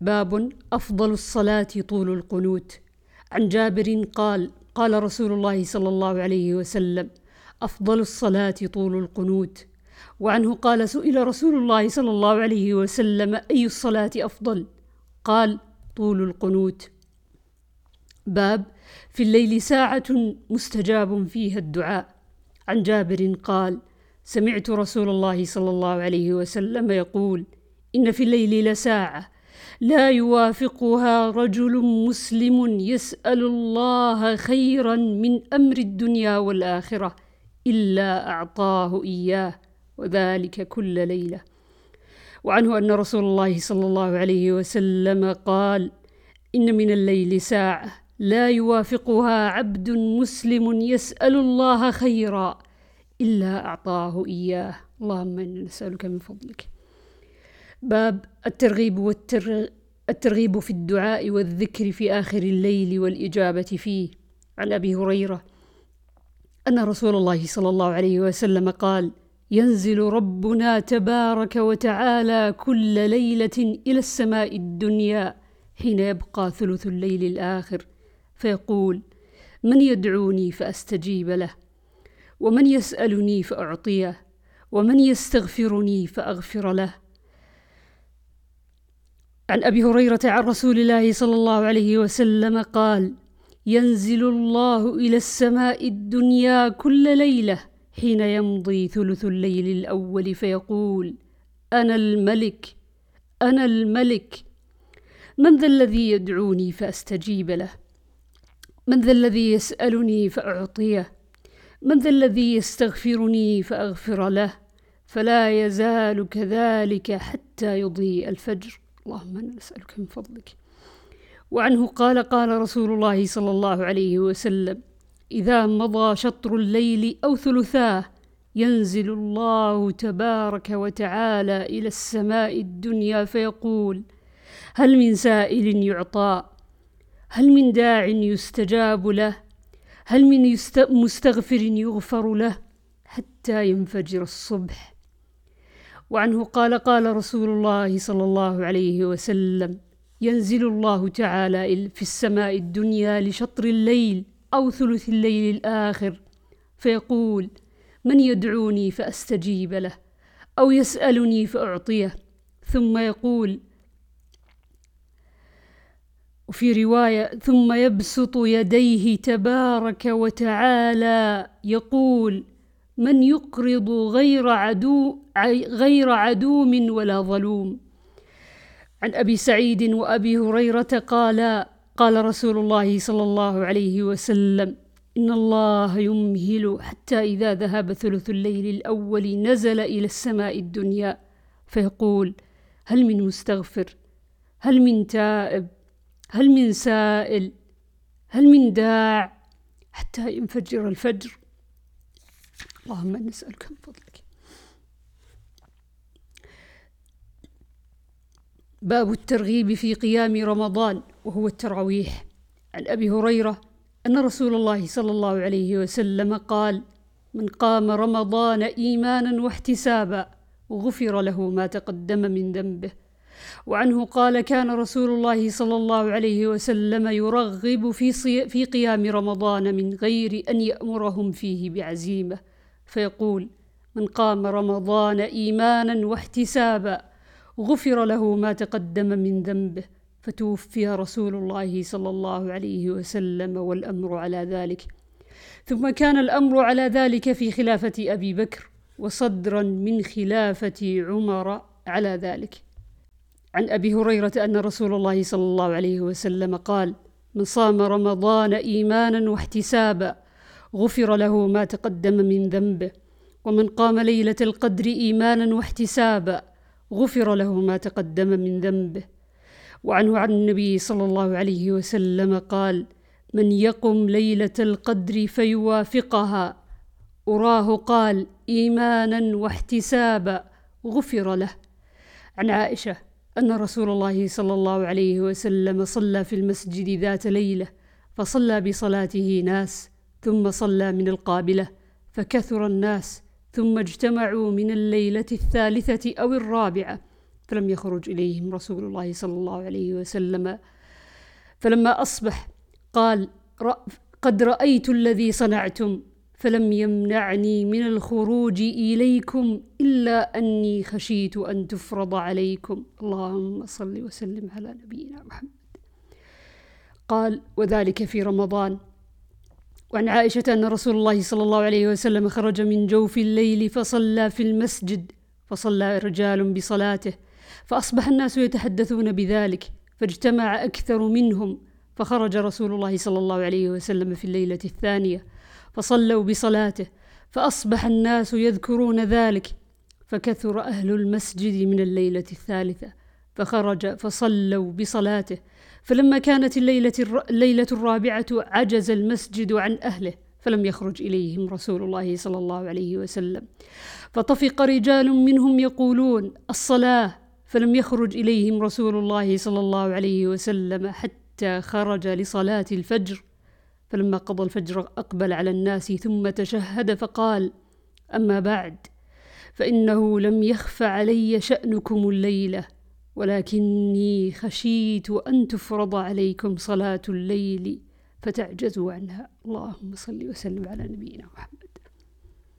باب أفضل الصلاة طول القنوت. عن جابر قال قال رسول الله صلى الله عليه وسلم أفضل الصلاة طول القنوت. وعنه قال سئل رسول الله صلى الله عليه وسلم أي الصلاة أفضل؟ قال طول القنوت. باب في الليل ساعة مستجاب فيها الدعاء. عن جابر قال سمعت رسول الله صلى الله عليه وسلم يقول إن في الليل لساعة لا يوافقها رجل مسلم يسأل الله خيرا من أمر الدنيا والآخرة إلا أعطاه إياه وذلك كل ليلة. وعنه أن رسول الله صلى الله عليه وسلم قال إن من الليل ساعة لا يوافقها عبد مسلم يسأل الله خيرا إلا أعطاه إياه. اللهم إنا نسألك من فضلك. باب الترغيب والتر... الترغيب في الدعاء والذكر في آخر الليل والإجابة فيه. عن أبي هريرة أن رسول الله صلى الله عليه وسلم قال ينزل ربنا تبارك وتعالى كل ليلة إلى السماء الدنيا حين يبقى ثلث الليل الآخر فيقول من يدعوني فأستجيب له ومن يسألني فأعطيه ومن يستغفرني فأغفر له. عن أبي هريرة عن رسول الله صلى الله عليه وسلم قال ينزل الله إلى السماء الدنيا كل ليلة حين يمضي ثلث الليل الأول فيقول أنا الملك أنا الملك. من ذا الذي يدعوني فأستجيب له؟ من ذا الذي يسألني فأعطيه؟ من ذا الذي يستغفرني فأغفر له؟ فلا يزال كذلك حتى يضيء الفجر. اللهم أنا نسالك من فضلك. وعنه قال قال رسول الله صلى الله عليه وسلم إذا مضى شطر الليل أو ثلثاه ينزل الله تبارك وتعالى إلى السماء الدنيا فيقول هل من سائل يعطى؟ هل من داع يستجاب له؟ هل من مستغفر يغفر له؟ حتى ينفجر الصبح وعنه قال قال رسول الله صلى الله عليه وسلم ينزل الله تعالى في السماء الدنيا لشطر الليل أو ثلث الليل الآخر فيقول من يدعوني فأستجيب له أو يسألني فأعطيه. ثم يقول وفي رواية ثم يبسط يديه تبارك وتعالى يقول من يقرض غير عدو غير عدوم ولا ظلوم. عن أبي سعيد وأبي هريرة قالا قال رسول الله صلى الله عليه وسلم إن الله يمهل حتى إذا ذهب ثلث الليل الأول نزل إلى السماء الدنيا. فيقول هل من مستغفر؟ هل من تائب؟ هل من سائل؟ هل من داع؟ حتى ينفجر الفجر. اللهم نسألك من فضلك. باب الترغيب في قيام رمضان وهو التراويح. عن أبي هريرة أن رسول الله صلى الله عليه وسلم قال من قام رمضان إيمانا واحتسابا غفر له ما تقدم من ذنبه. وعنه قال كان رسول الله صلى الله عليه وسلم يرغب في, في قيام رمضان من غير أن يأمرهم فيه بعزيمة. فيقول من قام رمضان إيمانا واحتسابا غفر له ما تقدم من ذنبه فتوفي رسول الله صلى الله عليه وسلم والأمر على ذلك. ثم كان الأمر على ذلك في خلافة أبي بكر وصدرا من خلافة عمر على ذلك. عن أبي هريرة أن رسول الله صلى الله عليه وسلم قال من صام رمضان إيمانا واحتسابا غفر له ما تقدم من ذنبه ومن قام ليلة القدر إيمانا واحتسابا غفر له ما تقدم من ذنبه وعنه عن النبي صلى الله عليه وسلم قال من يقم ليلة القدر فيوافقها. أراه قال إيمانا واحتسابا. غفر له. عن عائشة أن رسول الله صلى الله عليه وسلم صلى في المسجد ذات ليلة فصلى بصلاته ناس. ثم صلى من القابلة فكثر الناس ثم اجتمعوا من الليلة الثالثة أو الرابعة فلم يخرج إليهم رسول الله صلى الله عليه وسلم. فلما أصبح قال قد رأيت الذي صنعتم فلم يمنعني من الخروج إليكم إلا أني خشيت أن تفرض عليكم. اللهم صل وسلم على نبينا محمد. قال وذلك في رمضان. وعن عائشة أن رسول الله صلى الله عليه وسلم خرج من جوف الليل فصلى في المسجد فصلى رجال بصلاته فأصبح الناس يتحدثون بذلك فاجتمع أكثر منهم فخرج رسول الله صلى الله عليه وسلم في الليلة الثانية فصلوا بصلاته فأصبح الناس يذكرون ذلك فكثر أهل المسجد من الليلة الثالثة فخرج فصلوا بصلاته فلما كانت الليلة, الليلة الرابعة عجز المسجد عن أهله فلم يخرج إليهم رسول الله صلى الله عليه وسلم. فطفق رجال منهم يقولون الصلاة فلم يخرج إليهم رسول الله صلى الله عليه وسلم حتى خرج لصلاة الفجر. فلما قضى الفجر أقبل على الناس ثم تشهد فقال أما بعد فإنه لم يخف علي شأنكم الليلة. ولكني خشيت أن تفرض عليكم صلاة الليل فتعجزوا عنها. اللهم صل وسلم على نبينا محمد.